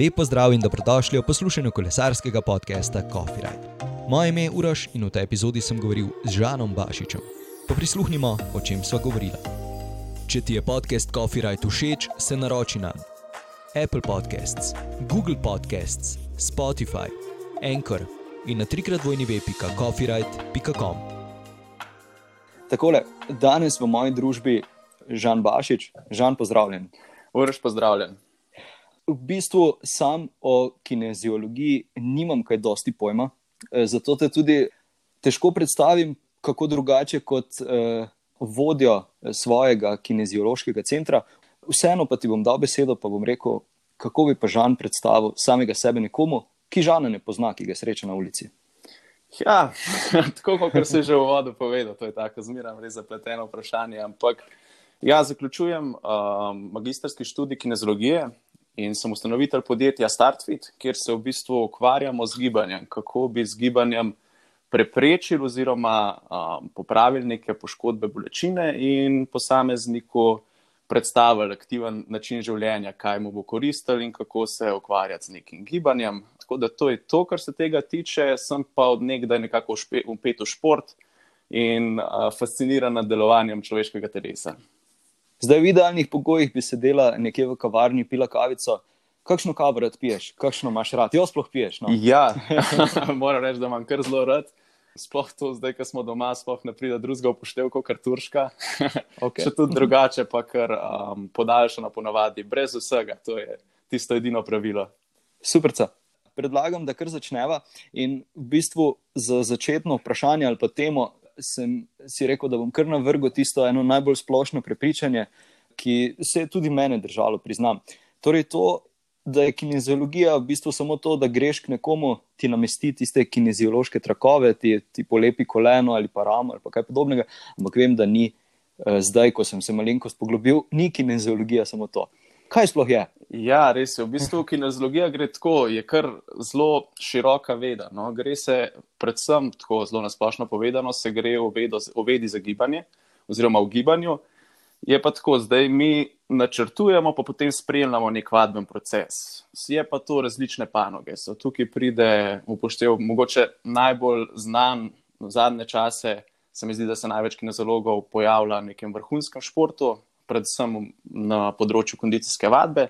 Lepo zdrav in dobrodošli v poslušanju kolesarskega podcasta Coffee Ride. Moje ime je Uroš in v tej epizodi sem govoril z Žanom Bašičem. Pa prisluhnimo, o čem sva govorila. Če ti je podcast Coffee Ride všeč, se naroči na Apple Podcasts, Google Podcasts, Spotify, Anchor in na trikrat vojni web.coffeeride.com. Takole, danes v moji družbi Žan Bašič, Žan, pozdravljen. Uroš, pozdravljen. V bistvu sam o kineziologiji nimam kaj dosti pojma, eh, zato te tudi težko predstavim, kako drugače kot eh, vodjo svojega kineziološkega centra. Vseeno pa ti bom dal besedo, pa bom rekel, kako bi pa Žan predstavil samega sebe nekomu, ki Žana ne pozna, ki ga sreča na ulici. Ja, tako kot si že v vodu povedal, to je tako zmeraj res zapleteno vprašanje. Ampak ja, zaključujem um, magistrski študij kineziologije in sem ustanovitelj podjetja StartFit, kjer se v bistvu ukvarjamo z gibanjem, kako bi z gibanjem preprečili oziroma um, popravili neke poškodbe bolečine in posamezniku predstavili aktiven način življenja, kaj mu bo koristil in kako se ukvarjati z nekim gibanjem. Tako da to je to, kar se tega tiče. Sem pa od nekdaj nekako upet v šport in uh, fasciniran nad delovanjem človeškega telesa. Zdaj, v idealnih pogojih bi sedela nekje v kavarni, pila kavico. Kakšno kavo rad piješ, kakšno imaš rad? Jo sploh piješ? No? Ja, moram reči, da imam kar zelo rad. Sploh to, zdaj, ko smo doma, sploh ne pride drugega upoštevka, kot turška. Okay. Če tudi drugače, pa kar um, podaljšana ponavadi, brez vsega. To je tisto edino pravilo. Super. Predlagam, da kar začneva. In v bistvu za začetno vprašanje ali pa temo, sem si rekel, da bom kar navrgel tisto eno najbolj splošno prepričanje, ki se je tudi mene držalo, priznam. Torej, to, da je kineziologija v bistvu samo to, da greš k nekomu, ti namesti tiste kineziološke trakove, ti, ti polepi koleno ali pa ramo ali pa kaj podobnega, ampak vem, da ni eh, zdaj, ko sem se malenkost poglobil, ni kineziologija samo to. Kaj sploh je? Ja, res je. V bistvu kineziologija gre tako, je kar zelo široka veda. No? Gre se predvsem, tako zelo nasplošno povedano, se gre v, vedo, v vedi za gibanje oziroma v gibanju. Je pa tako, zdaj mi načrtujemo, pa potem spremljamo nek vadben proces. Je pa to različne panoge. So tukaj pride upoštev, mogoče najbolj znan v zadnje čase, se mi zdi, da se največ kineziologov pojavlja v nekem vrhunskem športu, predvsem na področju kondicijske vadbe,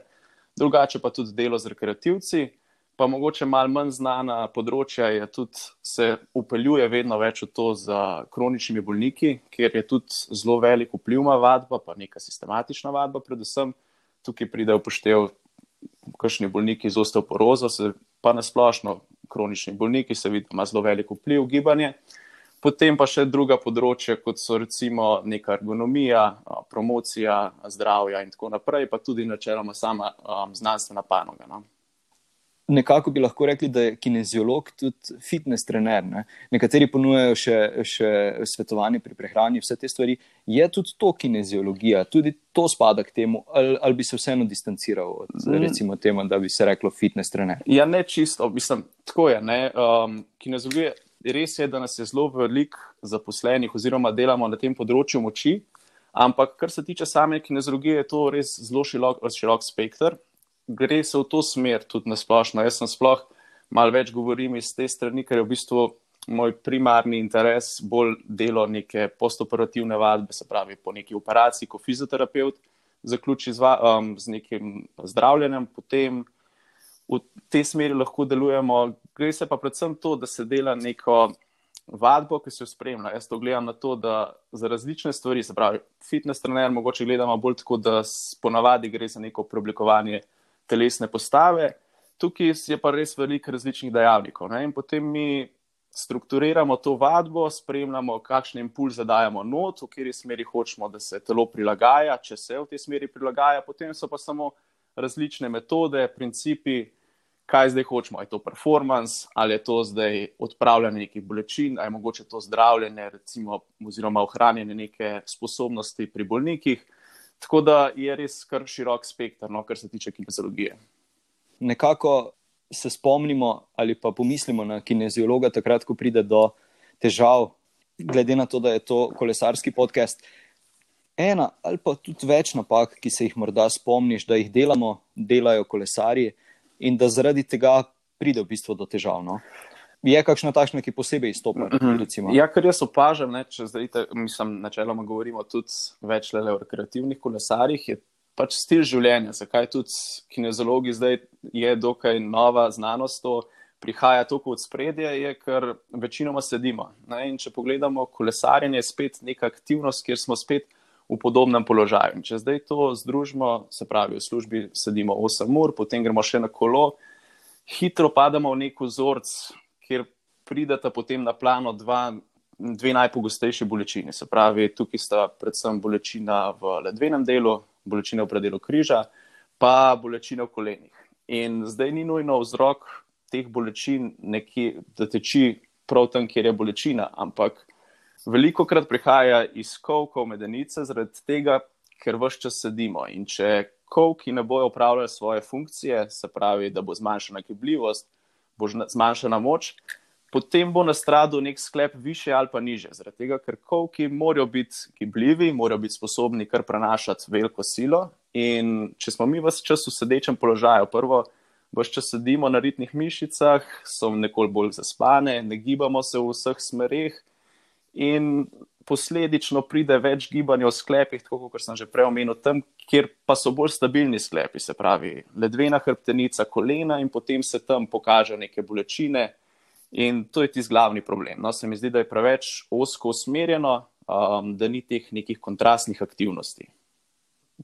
drugače pa tudi delo z rekreativci. Pa mogoče malo manj znana področja je tudi, se upeljuje vedno več v to za kroničnimi bolniki, kjer je tudi zelo velik vpliv na vadbo, pa neka sistematična vadba, predvsem tukaj pride upoštev, kakšni bolniki z osteoporozo, pa nasplošno kronični bolniki, se vidi, ima zelo velik vpliv gibanje. Potem pa še druga področja, kot so recimo neka ergonomija, promocija zdravja in tako naprej, pa tudi načeloma sama um, znanstvena panoga. No. Nekako bi lahko rekli, da je kineziolog tudi fitness trener. Ne? Nekateri ponujajo še, še svetovanje pri prehrani, vse te stvari. Je tudi to kineziologija, tudi to spada k temu, ali, ali bi se vseeno distanciral od mm. recimo, temu, da bi se reklo fitness trener? Ja, ne čisto, mislim, tako je. Um, kineziologija res je, da nas je zelo veliko zaposlenih, oziroma delamo na tem področju moči, ampak kar se tiče same kinezologije, je to res zelo širok, širok spektr. Gre se v to smer tudi na splošno. Jaz sem sploh malo več govorim iz te strani, ker je v bistvu moj primarni interes bolj delo neke postoperativne vadbe, se pravi po neki operaciji, kot fizioterapeut, zaključi z, um, z nekim zdravljenjem, potem v tej smeri lahko delujemo. Gre se pa predvsem to, da se dela neko vadbo, ki se jo spremlja. Jaz to gledam na to, da za različne stvari, se pravi, fitness trener, mogoče gledamo bolj tako, da ponavadi gre za neko preoblikovanje telesne postave. Tukaj je pa res veliko različnih dejavnikov. Ne? In potem mi strukturiramo to vadbo, spremljamo, kakšne impulze dajemo not, v kateri smeri hočemo, da se telo prilagaja, če se v tej smeri prilagaja, potem so pa samo različne metode, principi, kaj zdaj hočemo. Je to performance ali je to zdaj odpravljanje nekih bolečin, ali je mogoče to zdravljenje, recimo, oziroma ohranjanje neke sposobnosti pri bolnikih. Tako da je res kar širok spektr, no, kar se tiče kineziologije. Nekako se spomnimo ali pa pomislimo na kineziologa, takrat, ko pride do težav, glede na to, da je to kolesarski podcast. Ena ali pa tudi več napak, ki se jih morda spomniš, da jih delamo, delajo kolesarji in da zaradi tega pride v bistvu do težav. No? Je kakšna takšna, ki posebej izstopa? Mhm. Ja, kar jaz opažam, ne, če zdaj, te, mislim, načeloma govorimo tudi več le o rekreativnih kolesarjih, je pač stil življenja. Zakaj tudi kinezologi zdaj je dokaj nova znanost, to prihaja tako od spredje, je, ker večinoma sedimo. Ne, in če pogledamo, kolesarjenje je spet neka aktivnost, kjer smo spet v podobnem položaju. In če zdaj to združimo, se pravi, v službi sedimo 8 ur, potem gremo še na kolo, hitro padamo v nek vzorc, kjer prideta potem na plano dva, dve najpogostejši bolečini. Se pravi, tukaj sta predvsem bolečina v ledvenem delu, bolečina v predelu križa, pa bolečina v kolenih. In zdaj ni nujno vzrok teh bolečin, nekje, da teči prav tam, kjer je bolečina, ampak veliko krat prihaja iz kovkov medenice, zaradi tega, ker vse čas sedimo. In če kovki ne bojo upravljali svoje funkcije, se pravi, da bo zmanjšana gibljivost, bo zmanjšana moč, potem bo nastradil nek sklep više ali pa niže. Zaradi tega, ker kovki morajo biti gibljivi, morajo biti sposobni kar prenašati veliko silo. In če smo mi vse čas v sedečem položaju, prvo, vse čas sedimo na ritnih mišicah, so nekoliko bolj zaspane, ne gibamo se v vseh smereh, in posledično pride več gibanja v sklepih, tako kot sem že prej omenil, tam, kjer pa so bolj stabilni sklepi, se pravi ledvena hrbtenica, kolena in potem se tam pokaže neke bolečine. In to je tisti glavni problem. No, se mi zdi, da je preveč osko usmerjeno, um, da ni teh nekih kontrastnih aktivnosti.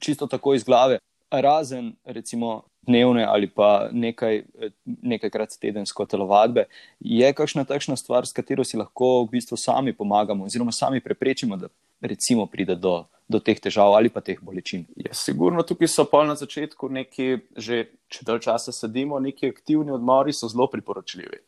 Čisto tako iz glave. Razen, recimo, dnevne ali pa nekaj, nekajkrat tedensko telovadbe. Je kakšna takšna stvar, s katero si lahko v bistvu sami pomagamo, oziroma sami preprečimo, da recimo pride do, do teh težav ali pa teh bolečin? Ja, sigurno tukaj so pol na začetku neki, že če dalj časa sedimo, neki aktivni odmori so zelo priporočljivi.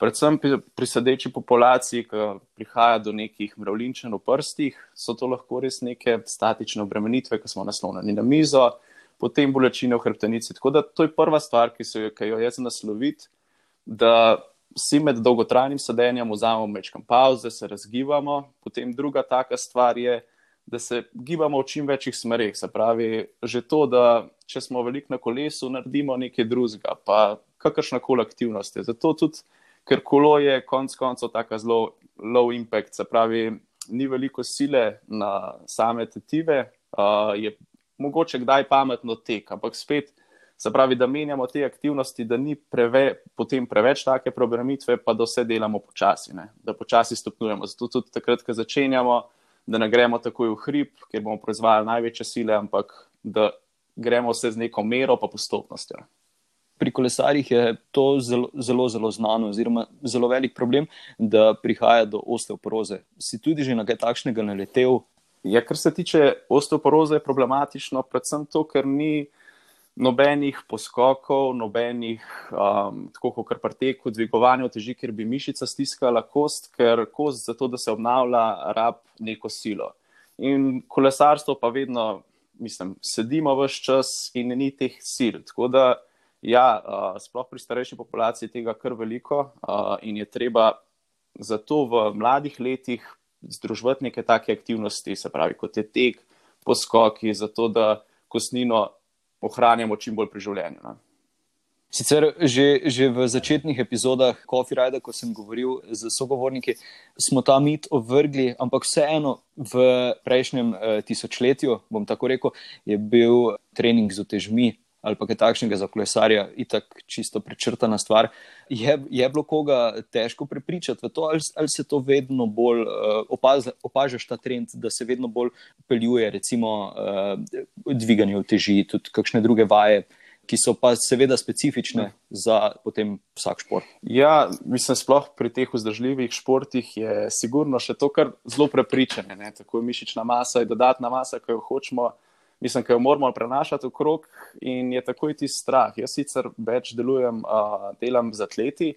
Predvsem pri, pri sedeči populaciji, ki prihaja do nekih mravlinčen v prstih, so to lahko res neke statične obremenitve, ki smo naslonjeni na mizo, potem bolečine v hrbtenici. Tako da to je prva stvar, ki, jo, ki jo jaz naslovim, da si med dolgotrajnim sedenjem vzamemo mečkam pauze, se razgibamo. Potem druga taka stvar je, da se gibamo v čim večjih smereh. Se pravi, že to, da če smo veliko na kolesu, naredimo nekaj drugega, pa kakršna koli aktivnost. Zato tudi, ker kolo je konec koncev tako zelo low impact, se pravi, ni veliko sile na same tetive, uh, je mogoče kdaj pametno tek, ampak spet se pravi, da menjamo te aktivnosti, da ni preve, potem preveč take programitve, pa da vse delamo počasi, ne? da počasi stopnjujemo. Zato tudi takrat, ko začenjamo, da ne gremo takoj v hrib, ker bomo proizvajali največje sile, ampak da gremo vse z neko mero pa postopnostjo. Pri kolesarjih je to zelo, zelo, zelo znano, oziroma zelo velik problem, da prihaja do osteoporoze. Si tudi že na kaj takšnega naletel, Ja, kar se tiče osteoporoze, je problematično predvsem to, ker ni nobenih poskokov, nobenih, um, tako kot pri teku, dvigovanja teži, ker bi mišica stiskala kost, ker kost za to, da se obnavlja, rab neko silo. In kolesarstvo pa vedno, mislim, sedimo vse čas in ni teh sil. Tako da, ja, uh, sploh pri starejši populaciji tega kar veliko uh, in je treba zato v mladih letih združiti neke take aktivnosti, se pravi, kot je tek, poskoki, zato da kostnino ohranjamo čim bolj pri življenju. Ne? Sicer že, že v začetnih epizodah Coffee Ride, ko sem govoril z sogovorniki, smo ta mit ovrgli, ampak vseeno v prejšnjem eh, tisočletju, bom tako rekel, je bil trening z otežmi ali pa kaj takšnega za kolesarja, itak čisto prečrtana stvar. Je, je bilo koga težko prepričati v to, ali, ali se to vedno bolj uh, opaz, opažaš ta trend, da se vedno bolj peljuje, recimo uh, dviganje teži, tudi kakšne druge vaje. Ki so pa seveda specifične za potem vsak šport. Ja, mislim, sploh pri teh vzdržljivih športih je sigurno še to, kar zelo prepričane. Ne? Tako je mišična masa, je dodatna masa, ki jo hočemo mislim, da jo moramo prenašati okrog in je takoj ti strah. Jaz sicer več delujem, uh, delam z atleti,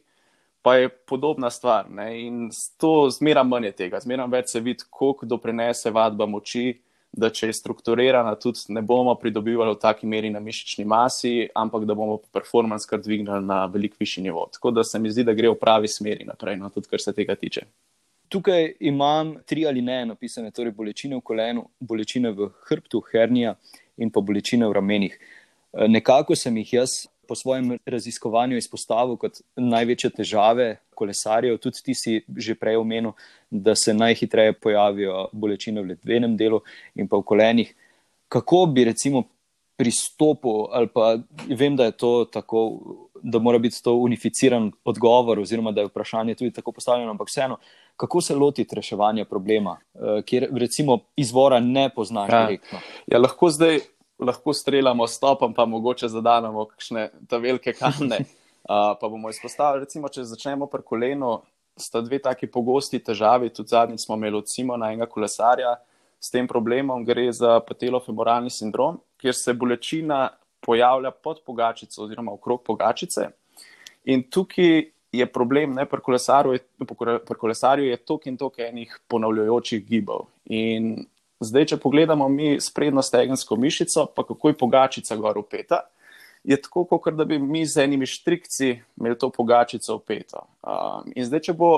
pa je podobna stvar. Ne? In to zmeraj manj je tega, zmeraj več se vidi, koliko doprinese vadba moči. Da, če je strukturirana, tudi ne bomo pridobivali v taki meri na mišični masi, ampak da bomo performance kar dvignili na veliko višji nivo. Tako da se mi zdi, da gre v pravi smeri naprej, no, tudi kar se tega tiče. Tukaj imam tri ali ne napisane, torej bolečine v kolenu, bolečine v hrbtu, hernija in pa bolečine v ramenih. Eh, nekako sem jih jaz po svojem raziskovanju izpostavil kot največje težave kolesarjev. Tudi ti si že prej omenil, da se najhitreje pojavijo bolečine v ledvenem delu in pa v kolenih. Kako bi recimo pristopil, ali pa vem, da je to tako, da mora biti to unificiran odgovor, oziroma da je vprašanje tudi tako postavljeno, ampak vseeno, kako se lotiti reševanja problema, eh, kjer recimo izvora ne poznaš ja. direktno. Ja, lahko zdaj lahko streljamo s topom, pa mogoče zadanemo kakšne te velike kamne. Uh, pa bomo izpostavili, recimo, če začnemo pri kolenu, sta dve taki pogosti težavi. Tudi zadnjič smo imeli od Simona enega kolesarja s tem problemom, gre za patelofemoralni sindrom, kjer se bolečina pojavlja pod pogačico oziroma okrog pogačice. In tukaj je problem, ne pri kolesarju, pri kolesarju je toliko in toliko enih ponavljajočih gibov. In Zdaj, če pogledamo mi sprednjo stegensko mišico, pa kako je pogačica gor upeta, je tako, kot da bi mi z enimi štrikci imeli to pogačico upeto. Um, in zdaj, če bo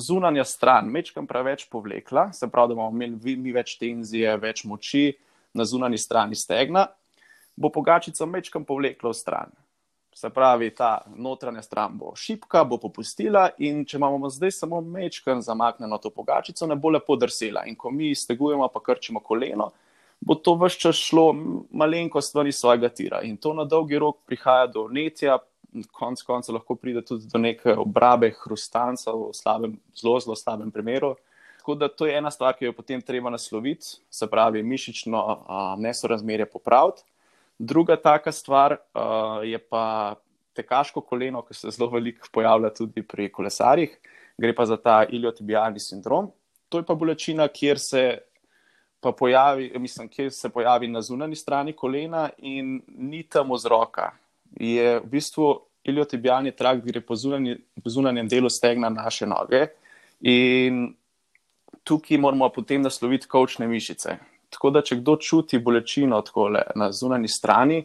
zunanja stran mečkam preveč povlekla, se pravi, da bomo imeli mi več tenzije, več moči na zunanji strani stegna, bo pogačica mečkam povlekla v stran. Se pravi, ta notranja stran bo šipka, bo popustila, in če imamo zdaj samo mečken zamaknjeno to pogačico, ne bo lepo drsela. In ko mi stegujemo, pa krčimo koleno, bo to vse čas šlo malenkost ven iz svojega tira. In to na dolgi rok prihaja do netja, konec konca lahko pride tudi do neke obrabe hrustanca v slabem, zelo, zelo slabem primeru. Tako da to je ena stvar, ki jo potem treba nasloviti, se pravi, mišično nesorazmerje popraviti. Druga taka stvar uh, je pa tekaško koleno, ki se zelo veliko pojavlja tudi pri kolesarjih. Gre pa za ta iliotibialni sindrom. To je pa bolečina, kjer se, pa pojavi, mislim, kjer se pojavi na zunanji strani kolena in ni tam vzroka. Je v bistvu iliotibialni trakt, gre po, zunanji, zunanjem delu stegna naše noge. In tukaj moramo potem nasloviti kočne mišice. Tako da, če kdo čuti bolečino takole, na zunanji strani,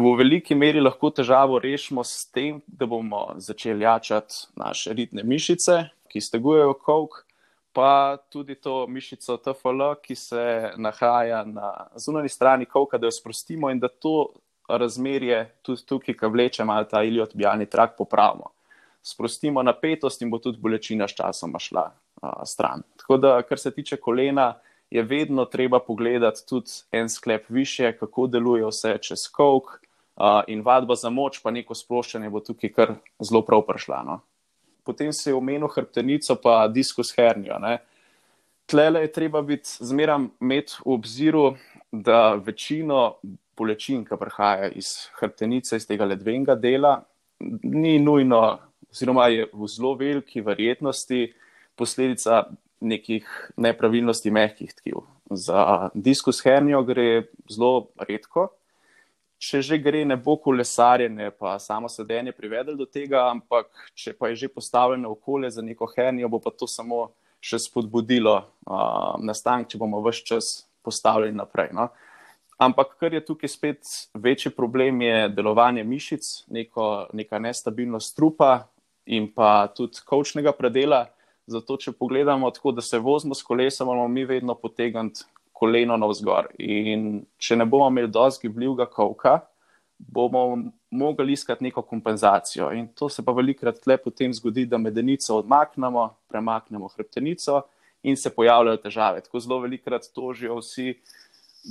v veliki meri lahko težavo rešimo s tem, da bomo začeli jačati naše ritne mišice, ki stegujejo kok, pa tudi to mišico TFL, ki se nahaja na zunanji strani koka, da jo sprostimo in da to razmerje tudi tukaj, ki vleče malo ta iliotbijalni trak, popravimo. Sprostimo napetost in bo tudi bolečina s časom šla a, stran. Tako da, kar se tiče kolena, je vedno treba pogledati tudi en sklep više, kako deluje vse čez kok. Uh, in vadba za moč, pa neko sploščanje bo tukaj kar zelo prav prišla. No. Potem se je omenil hrbtenico, pa diskus hernijo. Tlele je treba biti zmeraj imeti v obziru, da večino bolečin, ki prihaja iz hrbtenice, iz tega ledvenega dela, ni nujno, oziroma je v zelo veliki verjetnosti posledica nekih nepravilnosti mehkih tkiv. Za diskus hernijo gre zelo redko. Če že gre, ne bo kolesarjenje, pa samo sedenje privedlo do tega, ampak če pa je že postavljeno okolje za neko hernijo, bo pa to samo še spodbudilo uh, nastanek, če bomo vse čas postavljeni naprej. No? Ampak kar je tukaj spet večji problem, je delovanje mišic, neko, neka nestabilnost trupa in pa tudi kočnega predela. Zato, če pogledamo tako, da se vozimo s kolesom, moramo mi vedno potegniti koleno navzgor. In če ne bomo imeli dosti gibljivega kavka, bomo mogli iskati neko kompenzacijo. In to se pa velikrat tle potem zgodi, da medenico odmaknemo, premaknemo hrbtenico in se pojavljajo težave. Tako zelo velikrat tožijo vsi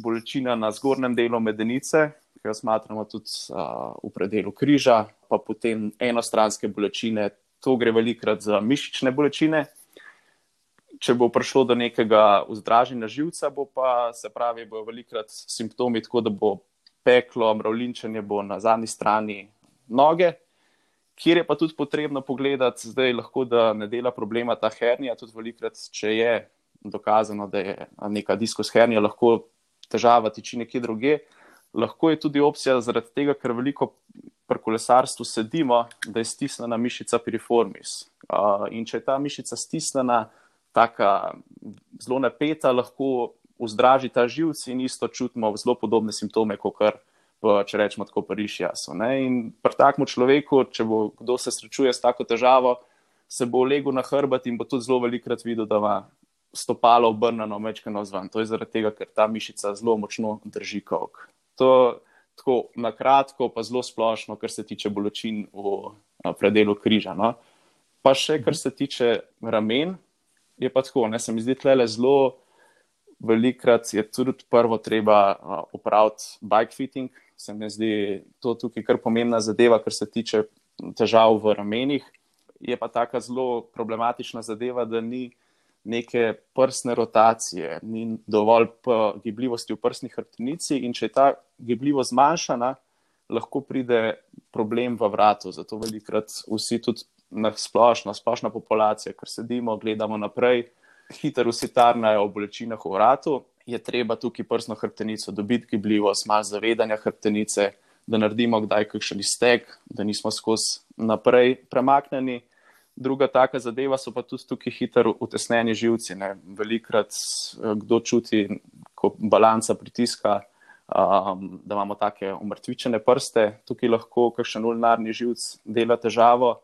bolečina na zgornjem delu medenice, ki jo smatramo tudi uh, v predelu križa, pa potem enostranske bolečine, to gre velikrat za mišične bolečine. Če bo prišlo do nekega vzdraženja živca, bo pa se pravi, bojo velikrat simptomi tako, da bo peklo, mravlinčenje bo na zadnji strani noge, kjer je pa tudi potrebno pogledati, zdaj lahko da ne dela problema ta hernija, tudi velikrat, če je dokazano, da je neka diskos hernija, lahko težava tiči nekje druge. Lahko je tudi opcija zaradi tega, ker veliko pri kolesarstvu sedimo, da je stisnjena mišica piriformis. In če je ta mišica stisnjena, tako zelo napeta, lahko vzdraži ta živc in isto čutimo zelo podobne simptome, kot kar. Pa, če rečemo tako, parišjaso. In pri takem človeku, če bo kdo se srečuje s tako težavo, se bo legel na hrbet in bo tudi zelo velikrat videl, da ima stopalo obrnjeno, mečkano zvan. To je zaradi tega, ker ta mišica zelo močno drži kok. To, tako na kratko, pa zelo splošno, kar se tiče bolečin v predelu križa. No. Pa še kar se tiče ramen, je pa tako, ne se mi zdi tle zelo. Velikrat je tudi prvo treba upraviti bike fitting, se mi zdi to tukaj kar pomembna zadeva, kar se tiče težav v ramenih. Je pa taka zelo problematična zadeva, da ni neke prsne rotacije, ni dovolj gibljivosti v prsni hrbtenici, in če je ta gibljivost zmanjšana, lahko pride problem v vratu. Zato velikrat vsi tudi na splošno, splošna populacija, ker sedimo, gledamo naprej, hitro vsi tarnajo o bolečinah v vratu. Je treba tukaj prsno hrbtenico dobiti gibljivost, malo zavedanja hrbtenice, da naredimo kdaj kakšen iztek, da nismo skozi naprej premaknjeni. Druga taka zadeva so pa tudi tukaj hitro utesnjeni živci. Ne. Velikrat eh, kdo čuti, ko balanca pritiska, um, da imamo take umrtvičene prste, tukaj lahko kakšen ulnarni živc dela težavo,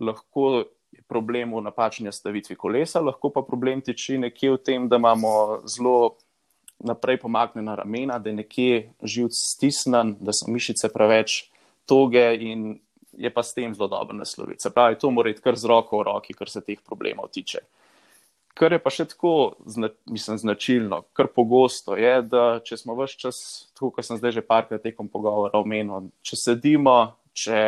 lahko je problem v napačni stavitvi kolesa, lahko pa problem tiči nekje v tem, da imamo zelo naprej pomaknjena ramena, da je nekje živc stisnen, da so mišice preveč toge in je pa s tem zelo dobro nasloviti. Se pravi, to mora iti kar z roko v roki, kar se teh problemov tiče. Kar je pa še tako, mislim, značilno, kar pogosto je, da če smo vse čas, tako kot sem zdaj že parkrat tekom pogovora omenil, če sedimo, če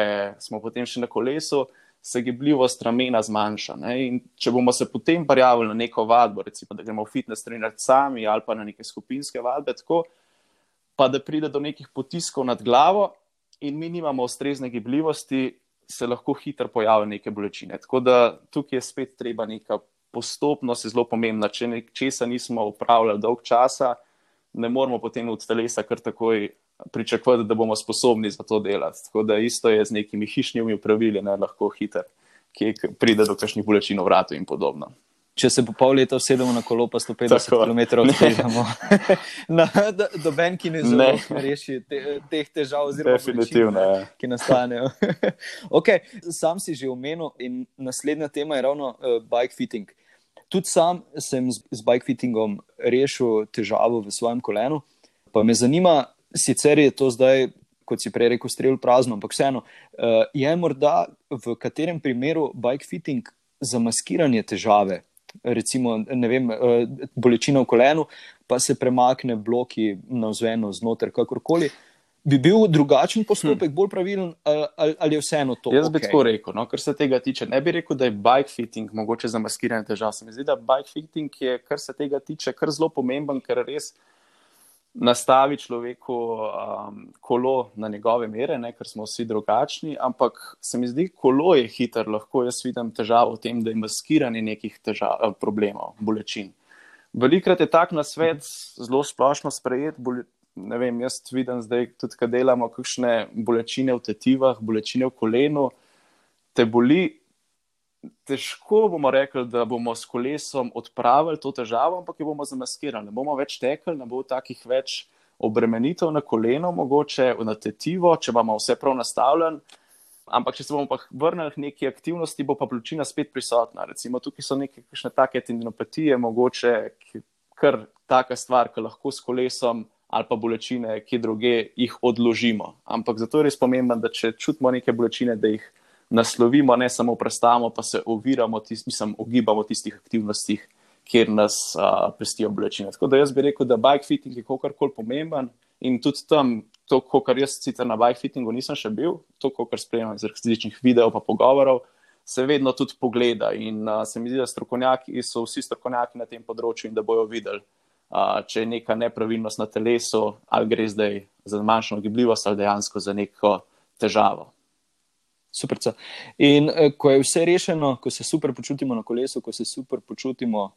smo potem še na kolesu, se gibljivost ramena zmanjša. Ne? In če bomo se potem prijavili na neko vadbo, recimo, da gremo v fitness trenirati sami ali pa na neke skupinske vadbe, tako pa da pride do nekih potiskov nad glavo, in mi nimamo ustrezne gibljivosti, se lahko hitro pojavijo neke bolečine. Tako da tukaj je spet treba neka postopnost, je zelo pomembna. Če nečesa nismo upravljali dolg časa, ne moramo potem od telesa kar takoj pričakovati, da bomo sposobni za to delati. Tako da isto je z nekimi hišnimi pravili, da lahko hitro pride do kakšnih bolečin v vratu in podobno če se po pol leta usedemo na kolo, pa 150 km odpeljemo. do Ben, ki ne zna rešiti te, teh težav, oziroma bolečin, ja. ki nastanejo. okay, sam si že omenil, in naslednja tema je ravno uh, bike fitting. Tudi sam sem z, z bike fittingom rešil težavo v svojem kolenu. Pa me zanima, sicer je to zdaj, kot si prej rekel, strelj prazno, ampak vseeno, uh, je morda v katerem primeru bike fitting za maskiranje težave, recimo, vem, eh, bolečina v kolenu, pa se premakne bloki na vzveno znotraj, kakorkoli. Bi bil drugačen postopek, hm. bolj pravilen, ali, ali je vseeno to? Jaz okay? bi tako rekel, no, kar se tega tiče. Ne bi rekel, da je bike fitting mogoče za maskiranje težav. Se mi zdi, da bike fitting je, kar se tega tiče, kar zelo pomemben, ker res nastavi človeku um, kolo na njegove mere, ne, ker smo vsi drugačni. Ampak se mi zdi, kolo je hiter, lahko jaz vidim težavo v tem, da je maskiranje nekih težav, eh, problemov, bolečin. Velikrat je tak na svet zelo splošno sprejet. Ne vem, jaz vidim zdaj, tudi kad delamo kakšne bolečine v tetivah, bolečine v kolenu, te boli, težko bomo rekli, da bomo s kolesom odpravili to težavo, ampak jo bomo zamaskirali. Ne bomo več tekli, ne bo takih več obremenitev na koleno, mogoče na tetivo, če imamo vse prav nastavljen. Ampak, če se bomo pa vrnili k neki aktivnosti, bo pa pločina spet prisotna. Recimo, tukaj so neke take tendinopatije, mogoče kar taka stvar, ki lahko s kolesom ali pa bolečine, ki druge jih odložimo. Ampak zato je res pomembno, da če čutimo neke bolečine, da jih naslovimo, ne samo prestavimo, pa se oviramo, tist, mislim, ogibamo tistih aktivnostih, kjer nas uh, pestijo bolečine. Tako da jaz bi rekel, da bike fitting je kakorkoli pomemben in tudi tam, to, kar jaz sicer na bike fittingu nisem še bil, to, kar spremljam iz različnih videov pa pogovorov, se vedno tudi pogleda in uh, se mi zdi, da strokovnjaki so vsi strokovnjaki na tem področju in da bojo videli. Uh, če je neka nepravilnost na telesu, ali gre zdaj za manjšo gibljivost, ali dejansko za neko težavo. Super. In eh, ko je vse rešeno, ko se super počutimo na kolesu, ko se super počutimo,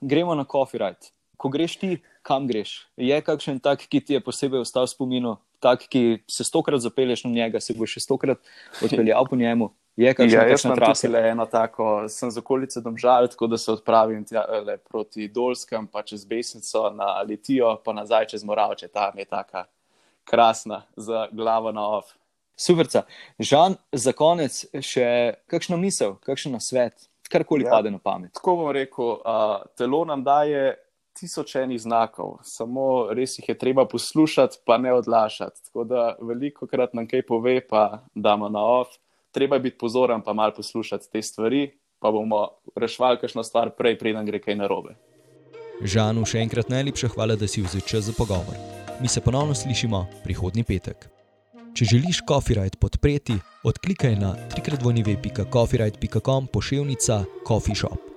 gremo na coffee ride. Ko greš ti, kam greš? Je kakšen tak, ki ti je posebej ostal v spominu, tak, ki se stokrat zapelješ na njega, se bo še stokrat odpeljal po njemu. Je kakšen, ja, jaz sem tudi le eno tako, sem z okolice domžal, tako da se odpravim tja, le, proti Dolskem, pa čez Besnico na Litijo, pa nazaj čez Moravče, tam je taka krasna, za glavo na off. Super. Žan, za konec še kakšno misel, kakšen svet, karkoli ja, pade na pamet. Tako bom rekel, uh, telo nam daje tisočenih znakov, samo res jih je treba poslušati, pa ne odlašati. Tako da veliko krat nam kaj pove, pa damo na off. Treba biti pozoren, pa malo poslušati te stvari, pa bomo rešvali kakšno stvar prej, preden gre kaj narobe. Žanu, še enkrat najlepša hvala, da si vzel čas za pogovor. Mi se ponovno slišimo prihodnji petek. Če želiš Copyright podpreti, odklikaj na www.copyright.com pošiljka Coffee Shop.